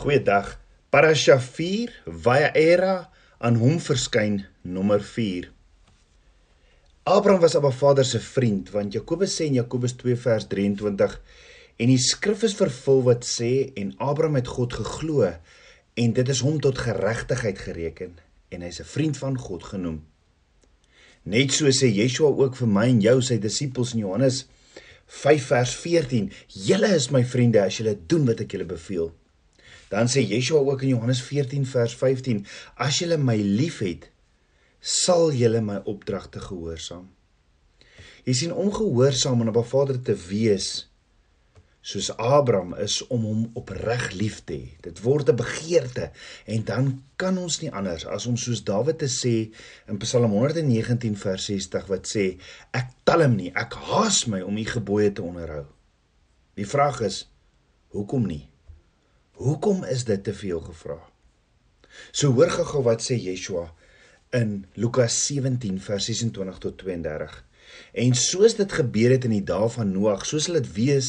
Goeiedag. Parasha 4 Vayaera aan hom verskyn nommer 4. Abraham was Abba Vader se vriend want Jakobus sê in Jakobus 2 vers 23 en die skrif is vervul wat sê en Abraham het God geglo en dit is hom tot geregtigheid gereken en hy's 'n vriend van God genoem. Net so sê Yeshua ook vir my en jou sy disippels in Johannes 5 vers 14: "Julle is my vriende as julle doen wat ek julle beveel." Dan sê Yeshua ook in Johannes 14 vers 15: As julle my liefhet, sal julle my opdragte gehoorsaam. Jy sien ongehoorsaam aan 'n Vader te wees soos Abraham is om hom opreg lief te hê. Dit word 'n begeerte en dan kan ons nie anders as om soos Dawid te sê in Psalm 119 vers 60 wat sê ek talm nie, ek haas my om u gebooie te onderhou. Die vraag is hoekom nie? Hoekom is dit te veel gevra? So hoor gou wat sê Yeshua in Lukas 17 vers 26 tot 32. En soos dit gebeur het in die dae van Noag, so sal dit wees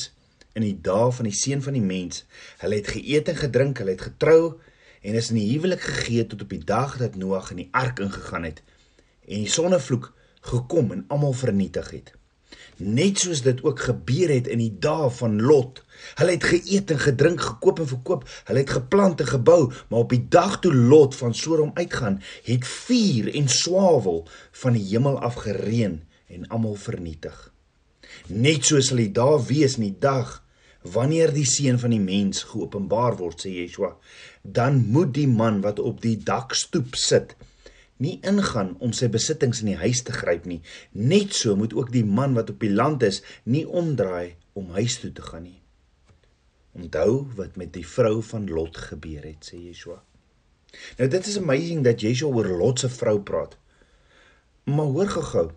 in die dae van die seun van die mens. Hulle het geëet en gedrink, hulle het getrou en is in die huwelik gegee tot op die dag dat Noag in die ark ingegaan het en die sonnevloek gekom en almal vernietig het net soos dit ook gebeur het in die dae van Lot. Hulle het geëet en gedrink, gekoop en verkoop. Hulle het geplant en gebou, maar op die dag toe Lot van Sodom uitgaan, het vuur en swavel van die hemel af gereën en almal vernietig. Net so sal dit daar wees in die dag wanneer die seun van die mens geopenbaar word, sê Yeshua, dan moet die man wat op die dakstoep sit nie ingaan om sy besittings in die huis te gryp nie. Net so moet ook die man wat op die land is nie omdraai om huis toe te gaan nie. Onthou wat met die vrou van Lot gebeur het, sê Yeshua. Nou dit is amazing dat Yeshua oor Lot se vrou praat. Maar hoor gou-gou.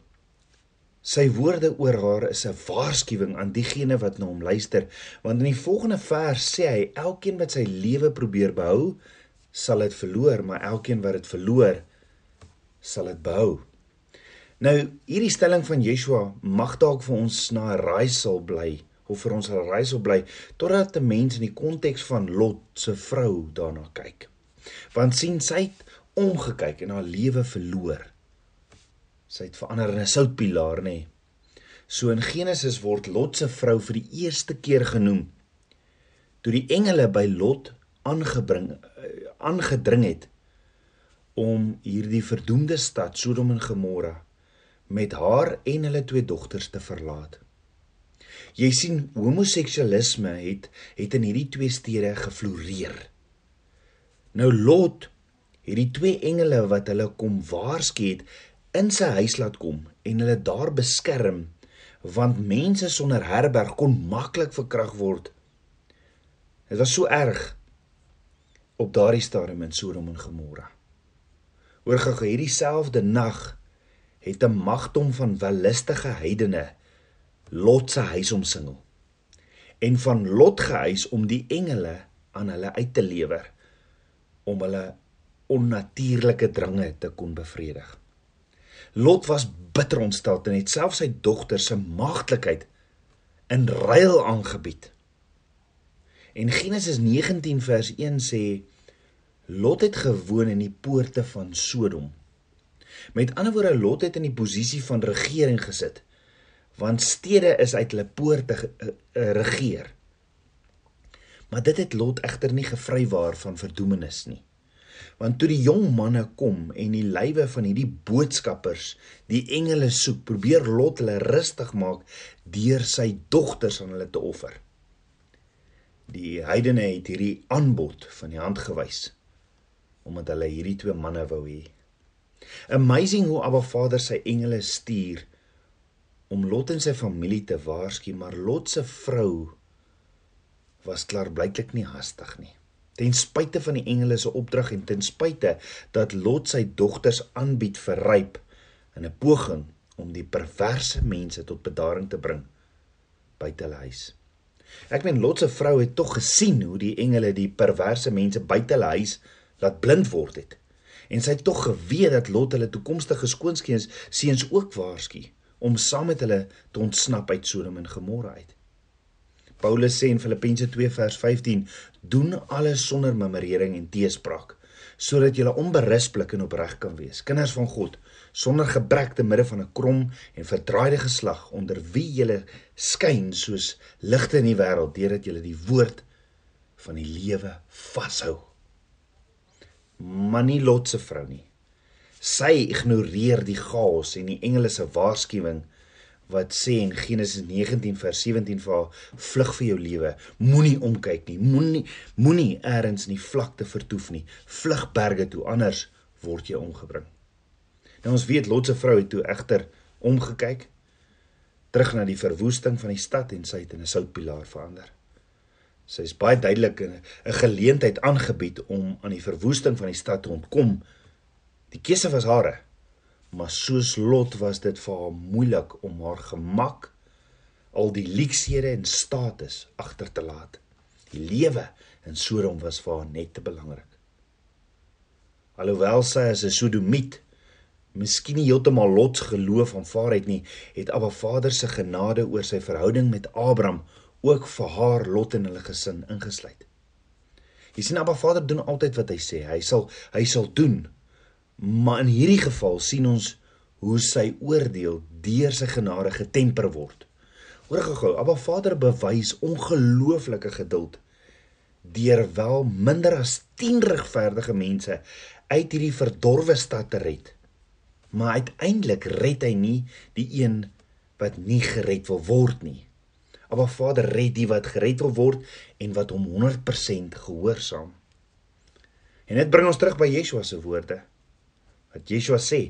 Sy woorde oor haar is 'n waarskuwing aan diegene wat na hom luister, want in die volgende vers sê hy elkeen wat sy lewe probeer behou, sal dit verloor, maar elkeen wat dit verloor, sal dit behou. Nou hierdie stelling van Yeshua mag dalk vir ons na 'n raaisel bly of vir ons 'n raaisel bly totdat 'n mens in die konteks van Lot se vrou daarna kyk. Want sien sy het omgekyk en haar lewe verloor. Sy het verander in 'n soutpilaar nê. So in Genesis word Lot se vrou vir die eerste keer genoem. Toe die engele by Lot aangebring eh, aangedring het om hierdie verdoemde stad Sodom en Gomorra met haar en hulle twee dogters te verlaat. Jy sien homoseksualisme het het in hierdie twee stede gefloreer. Nou Lot het die twee engele wat hulle kom waarsku het in sy huis laat kom en hulle daar beskerm want mense sonder herberg kon maklik verkrag word. Dit was so erg op daardie stadium in Sodom en Gomorra. Hoor gou hierdie selfde nag het 'n magdom van wellustige heidene Lot se huis omsingel en van Lot gehuis om die engele aan hulle uit te lewer om hulle onnatuurlike dringe te kon bevredig. Lot was bitter ontstel en het self sy dogter se maagdelikheid in ruil aangebied. En Genesis 19 vers 1 sê Lot het gewoon in die poorte van Sodom. Met ander woorde Lot het in die posisie van regering gesit want stede is uit hulle poorte uh, uh, regeer. Maar dit het Lot egter nie gevrywaar van verdoemenis nie. Want toe die jong manne kom en die lywe van hierdie boodskappers die engele soek, probeer Lot hulle rustig maak deur sy dogters aan hulle te offer. Die heidene het hierdie aanbod van die hand gewys omdat hulle hierdie twee manne wou hê. Amazing hoe Abba Vader sy engele stuur om Lot en sy familie te waarsku, maar Lot se vrou was klaar blyklik nie hastig nie. Ten spyte van die engele se opdrag en ten spyte dat Lot sy dogters aanbied vir ryp in 'n poging om die perverse mense tot bedaring te bring buite hulle huis. Ek meen Lot se vrou het tog gesien hoe die engele die perverse mense buite hulle huis laat blind word het. En sy het tog geweet dat Lot hulle toekomstige skoonskeuns seuns ook waarsku om saam met hulle te ontsnap uit Sodom en Gomorra uit. Paulus sê in Filippense 2 vers 15: "Doen alles sonder murmurering en teespraak, sodat julle onberispelik en opreg kan wees, kinders van God, sonder gebrek te midde van 'n krom en verdraaide geslag onder wie julle skyn soos ligte in die wêreld deurdat julle die woord van die lewe vashou." Maar nie Lot se vrou nie. Sy ignoreer die chaos en die engele se waarskuwing wat sê in Genesis 19 vers 17 vir haar vlug vir jou lewe. Moenie omkyk nie. Moenie moenie eers in die vlakte vertoef nie. Vlug berge toe anders word jy omgebring. Nou ons weet Lot se vrou het toe egter omgekyk terug na die verwoesting van die stad en sy het in 'n soutpilaar verander sy is baie duidelik 'n geleentheid aangebied om aan die verwoesting van die stad te ontkom die keuse was hare maar soos Lot was dit vir haar moeilik om haar gemak al die leksede en status agter te laat. Die lewe in Sodom was vir haar net te belangrik. Alhoewel sy as 'n sodomiet miskien nie heeltemal Lot se geloof aanvaar het nie, het Abba Vader se genade oor sy verhouding met Abraham ook vir haar Lot en hulle gesin ingesluit. Jy sien Abba Vader doen altyd wat hy sê. Hy sal hy sal doen Maar in hierdie geval sien ons hoe sy oordeel deur sy genade getemper word. Hoor gou-gou, Abba Vader bewys ongelooflike geduld deur wel minder as 10 regverdige mense uit hierdie verdorwe stad te red. Maar uiteindelik red hy nie die een wat nie gered wil word nie. Abba Vader red die wat gered wil word en wat hom 100% gehoorsaam. En dit bring ons terug by Yeshua se woorde wat Yeshua sê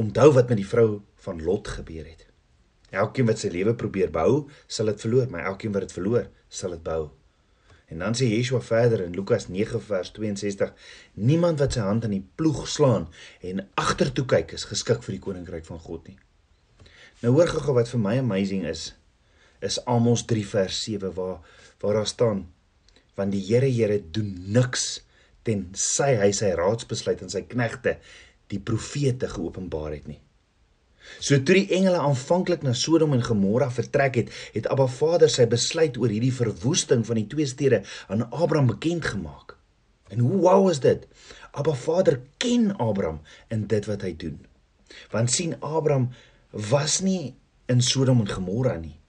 onthou wat met die vrou van Lot gebeur het. Elkeen wat sy lewe probeer bou, sal dit verloor, maar elkeen wat dit verloor, sal dit bou. En dan sê Yeshua verder in Lukas 9 vers 62: Niemand wat sy hand aan die ploeg slaan en agtertoe kyk is geskik vir die koninkryk van God nie. Nou hoor gou wat vir my amazing is, is Amos 3 vers 7 waar waar daar staan: Want die Here Here doen niks tensy hy sy raadsbesluit aan sy knegte die profete geopenbaar het nie. So toe die engele aanvanklik na Sodom en Gomorra vertrek het, het Abba Vader sy besluit oor hierdie verwoesting van die twee stede aan Abraham bekend gemaak. En hoe wow is dit? Abba Vader ken Abraham in dit wat hy doen. Want sien Abraham was nie in Sodom en Gomorra nie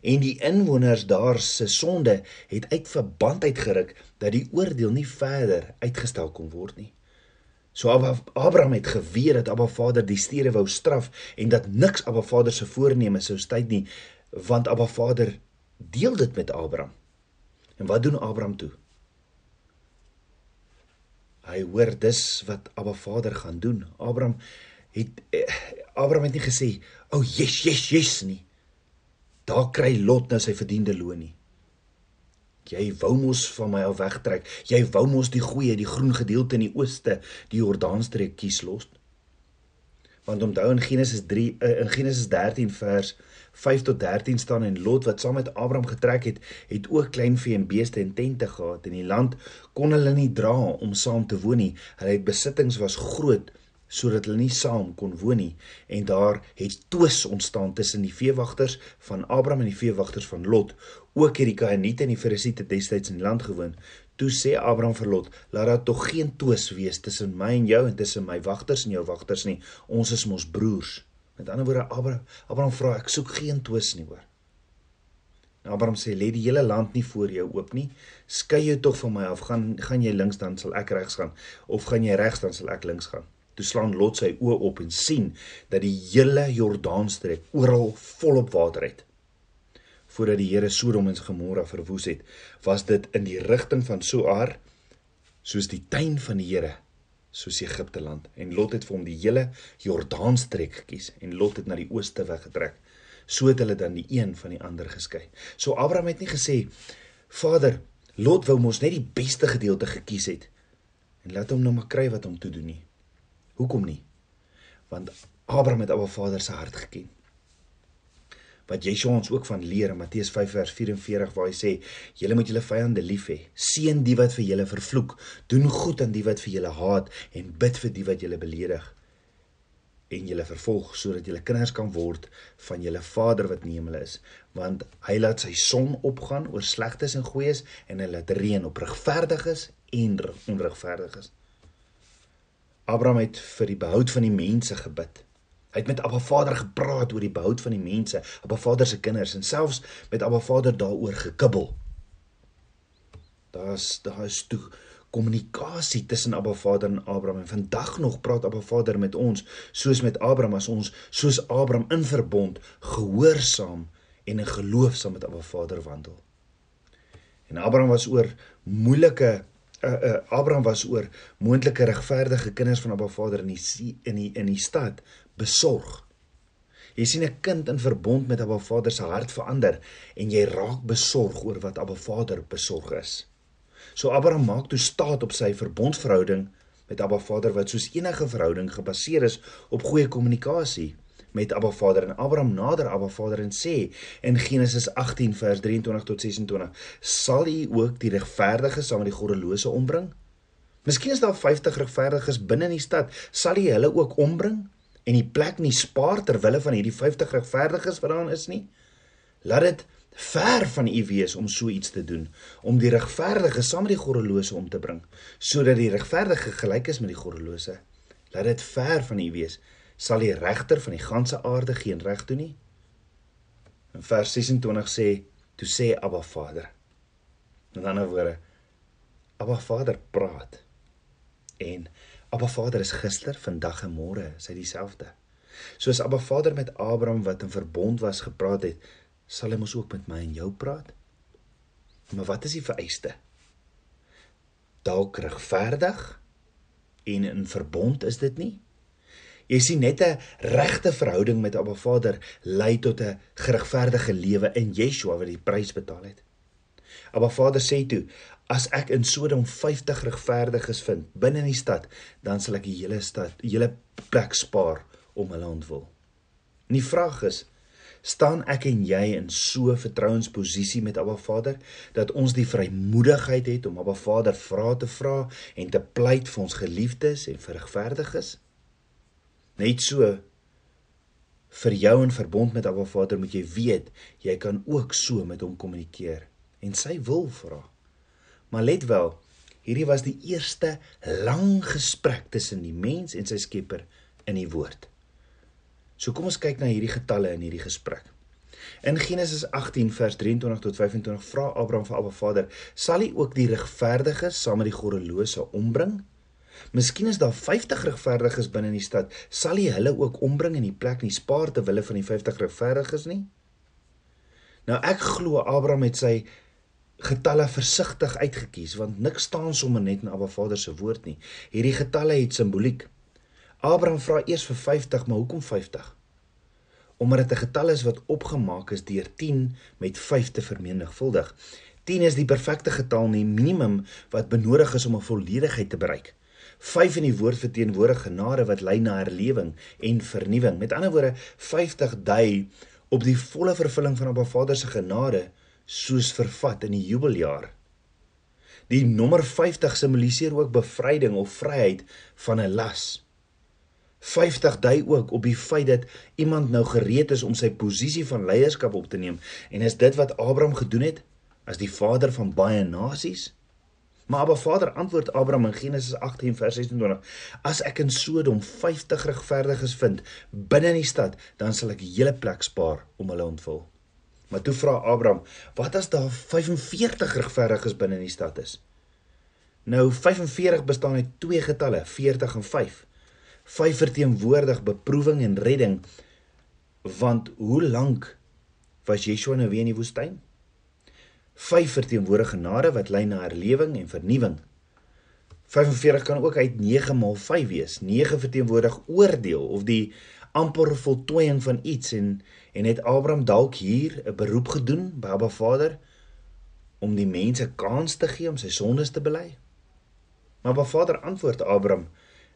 en die inwoners daar se sonde het uit verband uitgeruk dat die oordeel nie verder uitgestel kon word nie. So Abraham het geweet dat Abba Vader die stede wou straf en dat niks Abba Vader se voorneme sou styd nie, want Abba Vader deel dit met Abraham. En wat doen Abraham toe? Hy hoor dis wat Abba Vader gaan doen. Abraham het eh, Abraham het nie gesê, "O, oh, yes, yes, yes" nie. Daar kry Lot nou sy verdiende loon nie. Jy wou mos van my af wegtrek. Jy wou mos die goeie, die groen gedeelte in die ooste, die Jordaanstreek kies los. Want onthou in Genesis 3 eh, in Genesis 13 vers 5 tot 13 staan en Lot wat saam met Abraham getrek het, het ook kleinvee en beeste en tente gehad en die land kon hulle nie dra om saam te woon nie. Hulle besittings was groot sodat hulle nie saam kon woon nie. En daar het twis ontstaan tussen die veewagters van Abraham en die veewagters van Lot. Ook hierdie Kanaaniete en die Ferisiete destyds in die land gewoon. Toe sê Abraham vir Lot laat daar tog geen twis wees tussen my en jou en tussen my wagters en jou wagters nie. Ons is mos broers. Met ander woorde Abraham Abraham vra ek soek geen twis nie hoor. Nou Abraham sê lê die hele land nie voor jou oop nie. Skei jou tog van my af. Gaan gaan jy links dan sal ek regs gaan. Of gaan jy regs dan sal ek links gaan Toe slaan Lot sy oë op en sien dat die hele Jordaanstreek oral volop water het. Voordat die Here Sodom en Gomorra verwoes het, was dit in die rigting van Soar soos die tuin van die Here, soos Egipte land. En Lot het vir hom die hele Jordaanstreek gekies en Lot het na die ooste weggetrek. So het hulle dan die een van die ander geskei. So Abraham het nie gesê: "Vader, Lot wou mos net die beste gedeelte gekies het en laat hom nou maar kry wat hom toe doen nie." Hoekom nie? Want Abraham het Abba Vader se hart geken. Wat Yeshua ons ook van leer in Matteus 5 vers 44 waar hy sê: "Julle moet julle vyande lief hê. Seën die wat vir julle vervloek. Doen goed aan die wat vir julle haat en bid vir die wat julle beledig." en julle vervolg sodat julle kinders kan word van julle Vader wat in die hemel is want hy laat sy son opgaan oor slegtes en goeies en hy laat reën op regverdiges en onregverdiges Abraham het vir die behoud van die mense gebid hy het met Abba Vader gepraat oor die behoud van die mense Abba Vader se kinders en selfs met Abba Vader daaroor gekibbel daar's daar is toe kommunikasie tussen Abba Vader en Abraham en vandag nog praat Abba Vader met ons soos met Abraham as ons soos Abraham in verbond gehoorsaam en in geloof saam met Abba Vader wandel. En Abraham was oor moeilike uh, uh, Abraham was oor moontlike regverdige kinders van Abba Vader in die in die in die stad besorg. Jy sien 'n kind in verbond met Abba Vader se hart verander en jy raak besorg oor wat Abba Vader besorg is. So Abraham maak toe staat op sy verbondsverhouding met Abba Vader wat soos enige verhouding gebaseer is op goeie kommunikasie met Abba Vader en Abraham nader Abba Vader en sê in Genesis 18 vers 23 tot 26 sal u ook die regverdiges saam met die goddelose ombring? Miskien is daar 50 regverdiges binne in die stad, sal u hulle ook ombring en die plek nie spaar ter wille van hierdie 50 regverdiges wat daarin is nie? Laat dit ver van u wees om so iets te doen om die regverdige saam met die goddelose om te bring sodat die regverdige gelyk is met die goddelose laat dit ver van u wees sal die regter van die ganse aarde geen reg doen nie in vers 26 sê toe sê Abba Vader met ander woorde Abba Vader praat en Abba Vader is gister vandag en môre is hy dieselfde soos Abba Vader met Abraham wat in verbond was gepraat het sal hy mos ook met my en jou praat. Maar wat is die vereiste? Dalk regverdig en in verbond is dit nie? Jy sien net 'n regte verhouding met Abba Vader lei tot 'n geregverdige lewe in Yeshua wat die prys betaal het. Abba Vader sê toe: "As ek in Sodom 50 regverdiges vind binne in die stad, dan sal ek die hele stad, die hele plek spaar om hulle ontwil." En die vraag is: staan ek en jy in so vertrouensposisie met Abba Vader dat ons die vrymoedigheid het om Abba Vader vra te vra en te pleit vir ons geliefdes en vir regverdiges? Net so vir jou in verbond met Abba Vader moet jy weet jy kan ook so met hom kommunikeer en sy wil vra. Maar let wel, hierdie was die eerste lang gesprek tussen die mens en sy Skepper in die woord. So kom ons kyk na hierdie getalle in hierdie gesprek. In Genesis 18 vers 23 tot 25 vra Abraham vir Abba Vader: "Sal U ook die regverdiges saam met die goddelose ombring? Miskien is daar 50 regverdiges binne in die stad, sal U hulle ook ombring in die plek nie spaar te wille van die 50 regverdiges nie?" Nou ek glo Abraham het sy getalle versigtig uitgekies want niks staan sommer net in Abba Vader se woord nie. Hierdie getalle het simboliek. Abraham vra eers vir 50, maar hoekom 50? Omdat dit 'n getal is wat opgemaak is deur 10 met 5 te vermenigvuldig. 10 is die perfekte getal, die minimum wat benodig is om 'n volledigheid te bereik. 5 in die woord verteenwoordig genade wat lei na herlewing en vernuwing. Met ander woorde, 50 dui op die volle vervulling van Abba Vader se genade soos vervat in die jubeljaar. Die nommer 50 simboliseer ook bevryding of vryheid van 'n las. 50 dui ook op die feit dat iemand nou gereed is om sy posisie van leierskap op te neem en is dit wat Abraham gedoen het as die vader van baie nasies maar Abba Vader antwoord Abraham in Genesis 18 vers 26 as ek in Sodom 50 regverdiges vind binne in die stad dan sal ek hele plek spaar om hulle ontvul. Maar toe vra Abraham wat as daar 45 regverdiges binne in die stad is? Nou 45 bestaan uit twee getalle 40 en 5 vyf verteenwoordig beproewing en redding want hoe lank was Yeshua nou weer in die woestyn? Vyf verteenwoordige genade wat lei na herlewing en vernuwing. 45 kan ook uit 9 maal 5 wees. 9 verteenwoordig oordeel of die amper voltooiing van iets en en het Abraham dalk hier 'n beroep gedoen by Abba Vader om die mense kans te gee om sy sondes te bely. Maar Abba Vader antwoord Abraham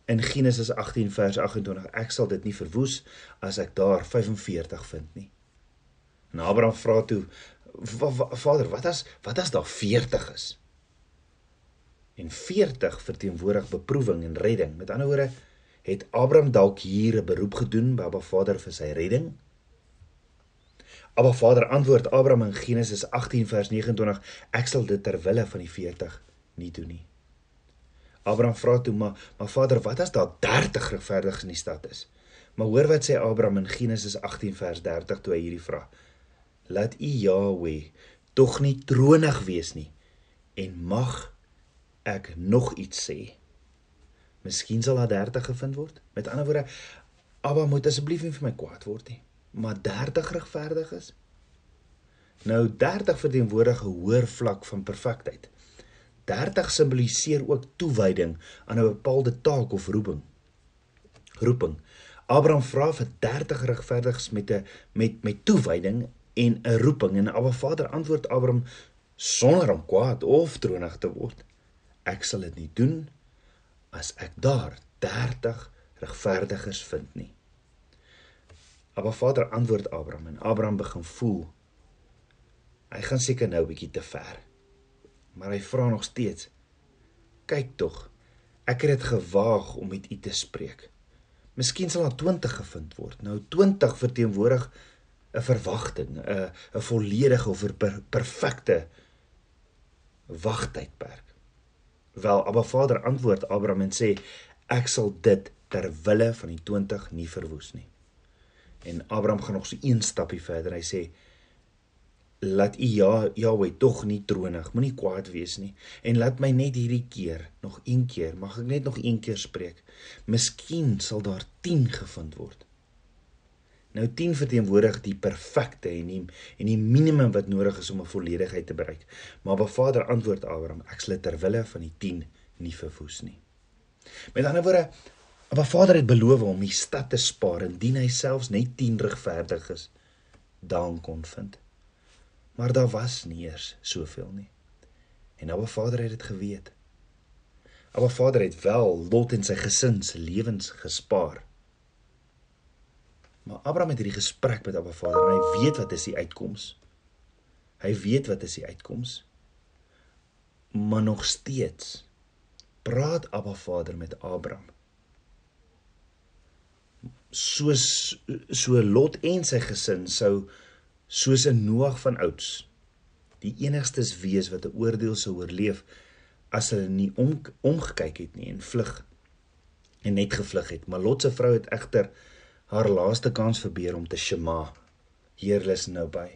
in Genesis 18 vers 28 ek sal dit nie verwoes as ek daar 45 vind nie. En Abraham vra toe Vader, wat as wat as daar 40 is? En 40 verteenwoordig beproewing en redding. Met ander woorde, Het Abraham dalk hier 'n beroep gedoen by Abba Vader vir sy redding? Abba Vader antwoord Abraham in Genesis 18 vers 29: Ek sal dit ter wille van die 40 nie doen nie. Abraham vra toe maar, maar Vader, wat as daar 30 regverdiges in die stad is? Maar hoor wat sê Abraham in Genesis 18 vers 30 toe hy hierdie vra. Laat U Jahweh tog nie tronig wees nie en mag ek nog iets sê. Miskien sal daar 30 gevind word. Met ander woorde, Abba moet asseblief nie vir my kwaad word nie, maar 30 regverdiges. Nou 30 verteenwoordig 'n hoër vlak van perfektheid. 30 simboliseer ook toewyding aan 'n bepaalde taak of roeping. Roeping. Abraham vra vir 30 regverdiges met 'n met met toewyding en 'n roeping en Abba Vader antwoord Abraham sonder om kwaad of tronig te word. Ek sal dit nie doen as ek daar 30 regverdiges vind nie. Abba Vader antwoord Abraham en Abraham begin voel hy gaan seker nou 'n bietjie te ver maar hy vra nog steeds: "Kyk tog, ek het dit gewaag om met u te spreek. Miskien sal daar 20 gevind word. Nou 20 verteenwoordig 'n verwagting, 'n 'n volledige of 'n per, perfekte wagtydperk." Wel, Abba Vader antwoord Abraham en sê: "Ek sal dit ter wille van die 20 nie verwoes nie." En Abraham gaan nog so een stappie verder. Hy sê: laat u ja Jahwe tog nie tronig, moenie kwaad wees nie en laat my net hierdie keer nog een keer, mag ek net nog een keer spreek. Miskien sal daar 10 gevind word. Nou 10 verteenwoordig die perfekte en die en die minimum wat nodig is om 'n volledigheid te bereik. Maar Ba Vader antwoord Abraham, ek sal ter wille van die 10 nie verwoes nie. Met ander woorde, Ba Vader het beloof om die stad te spaar indien hy selfs net 10 regverdiges dan kon vind. Maar daar was nie eers soveel nie. En Abba Vader het dit geweet. Abba Vader het wel Lot en sy gesin se lewens gespaar. Maar Abraham het hierdie gesprek met Abba Vader en hy weet wat is die uitkoms. Hy weet wat is die uitkoms. Maar nog steeds praat Abba Vader met Abraham. Soos so Lot en sy gesin sou soos 'n Noag van ouds die enigstes wees wat 'n oordeel sou oorleef as hulle nie om, omgekyk het nie en vlug en net gevlug het maar Lot se vrou het egter haar laaste kans verbeur om te shema Heer lus nou by.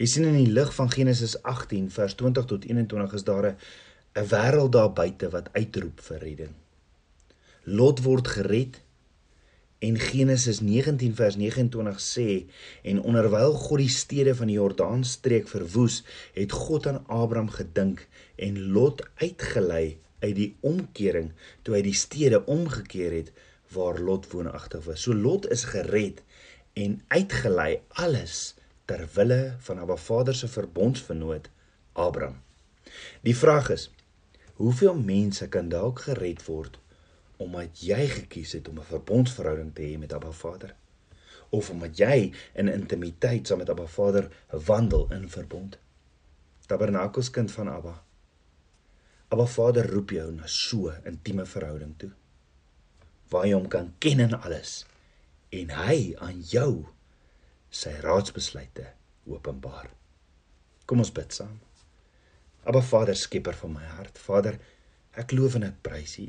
Jy sien in die lig van Genesis 18 vers 20 tot 21 is daar 'n 'n wêreld daar buite wat uitroep vir redding. Lot word gered En Genesis 19 vers 29 sê en onderwyl God die stede van die Jordaanstreek verwoes, het God aan Abraham gedink en Lot uitgelei uit die omkering toe hy die stede omgekeer het waar Lot woonagtig was. So Lot is gered en uitgelei alles ter wille van Abba Vader se verbondsvernoot Abraham. Die vraag is: hoeveel mense kan dalk gered word omdat jy gekies het om 'n verbondsverhouding te hê met Abba Vader of omdat jy in intimiteit saam met Abba Vader wandel in verbond. Tabernakels kind van Abba. Abba Vader roep jou na so 'n intieme verhouding toe waar jy hom kan ken in alles en hy aan jou sy raadsbesluite openbaar. Kom ons bid saam. Abba Vader, skepper van my hart. Vader, ek loof en ek prys U.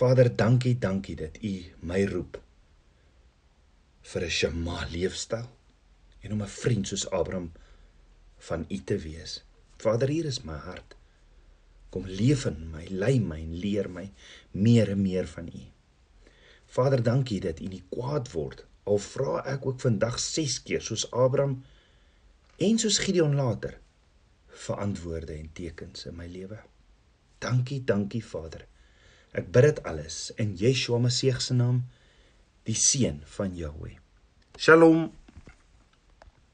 Vader, dankie, dankie dat U my roep vir 'n shema leefstyl en om 'n vriend soos Abraham van U te wees. Vader, hier is my hart. Kom leef in my, lei my en leer my meer en meer van U. Vader, dankie dat U nie kwaad word al vra ek ook vandag 6 keer soos Abraham en soos Gideon later vir antwoorde en tekens in my lewe. Dankie, dankie Vader. Ek bid dit alles in Yeshua Messie se naam, die seun van Jahweh. Shalom.